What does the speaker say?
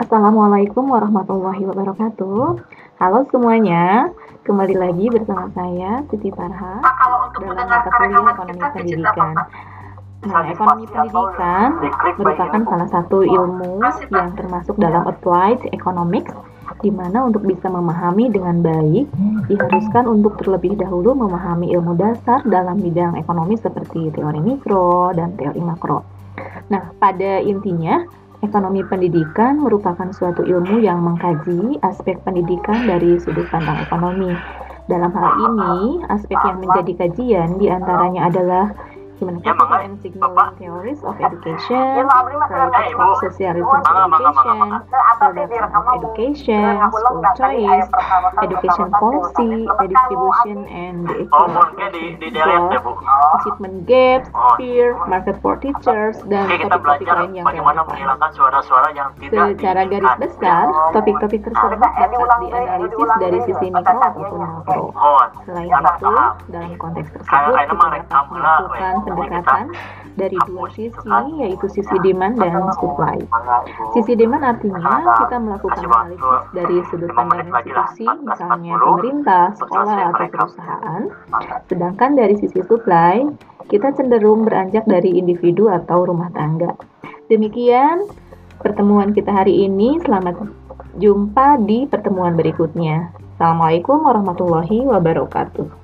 Assalamualaikum warahmatullahi wabarakatuh. Halo semuanya, kembali lagi bersama saya Siti Farha dalam mata kuliah Ekonomi Pendidikan. Nah, ekonomi pendidikan merupakan salah satu ilmu yang termasuk dalam applied economics di mana untuk bisa memahami dengan baik diharuskan untuk terlebih dahulu memahami ilmu dasar dalam bidang ekonomi seperti teori mikro dan teori makro. Nah, pada intinya Ekonomi pendidikan merupakan suatu ilmu yang mengkaji aspek pendidikan dari sudut pandang ekonomi. Dalam hal ini, aspek yang menjadi kajian di antaranya adalah human capital and signaling theories of education, private of socialism education, production of education, school choice, education policy, redistribution and the equality achievement gaps, peer, market for teachers, dan topik-topik lain yang relevan. Secara garis besar, topik-topik tersebut dapat dianalisis dari sisi mikro ataupun makro. Selain itu, dalam konteks tersebut kita dapat melakukan pendekatan dari dua sisi, yaitu sisi demand dan supply. Sisi demand artinya kita melakukan analisis dari sudut pandang institusi, misalnya pemerintah, sekolah, atau perusahaan. Sedangkan dari sisi supply, kita cenderung beranjak dari individu atau rumah tangga. Demikian pertemuan kita hari ini. Selamat jumpa di pertemuan berikutnya. Assalamualaikum warahmatullahi wabarakatuh.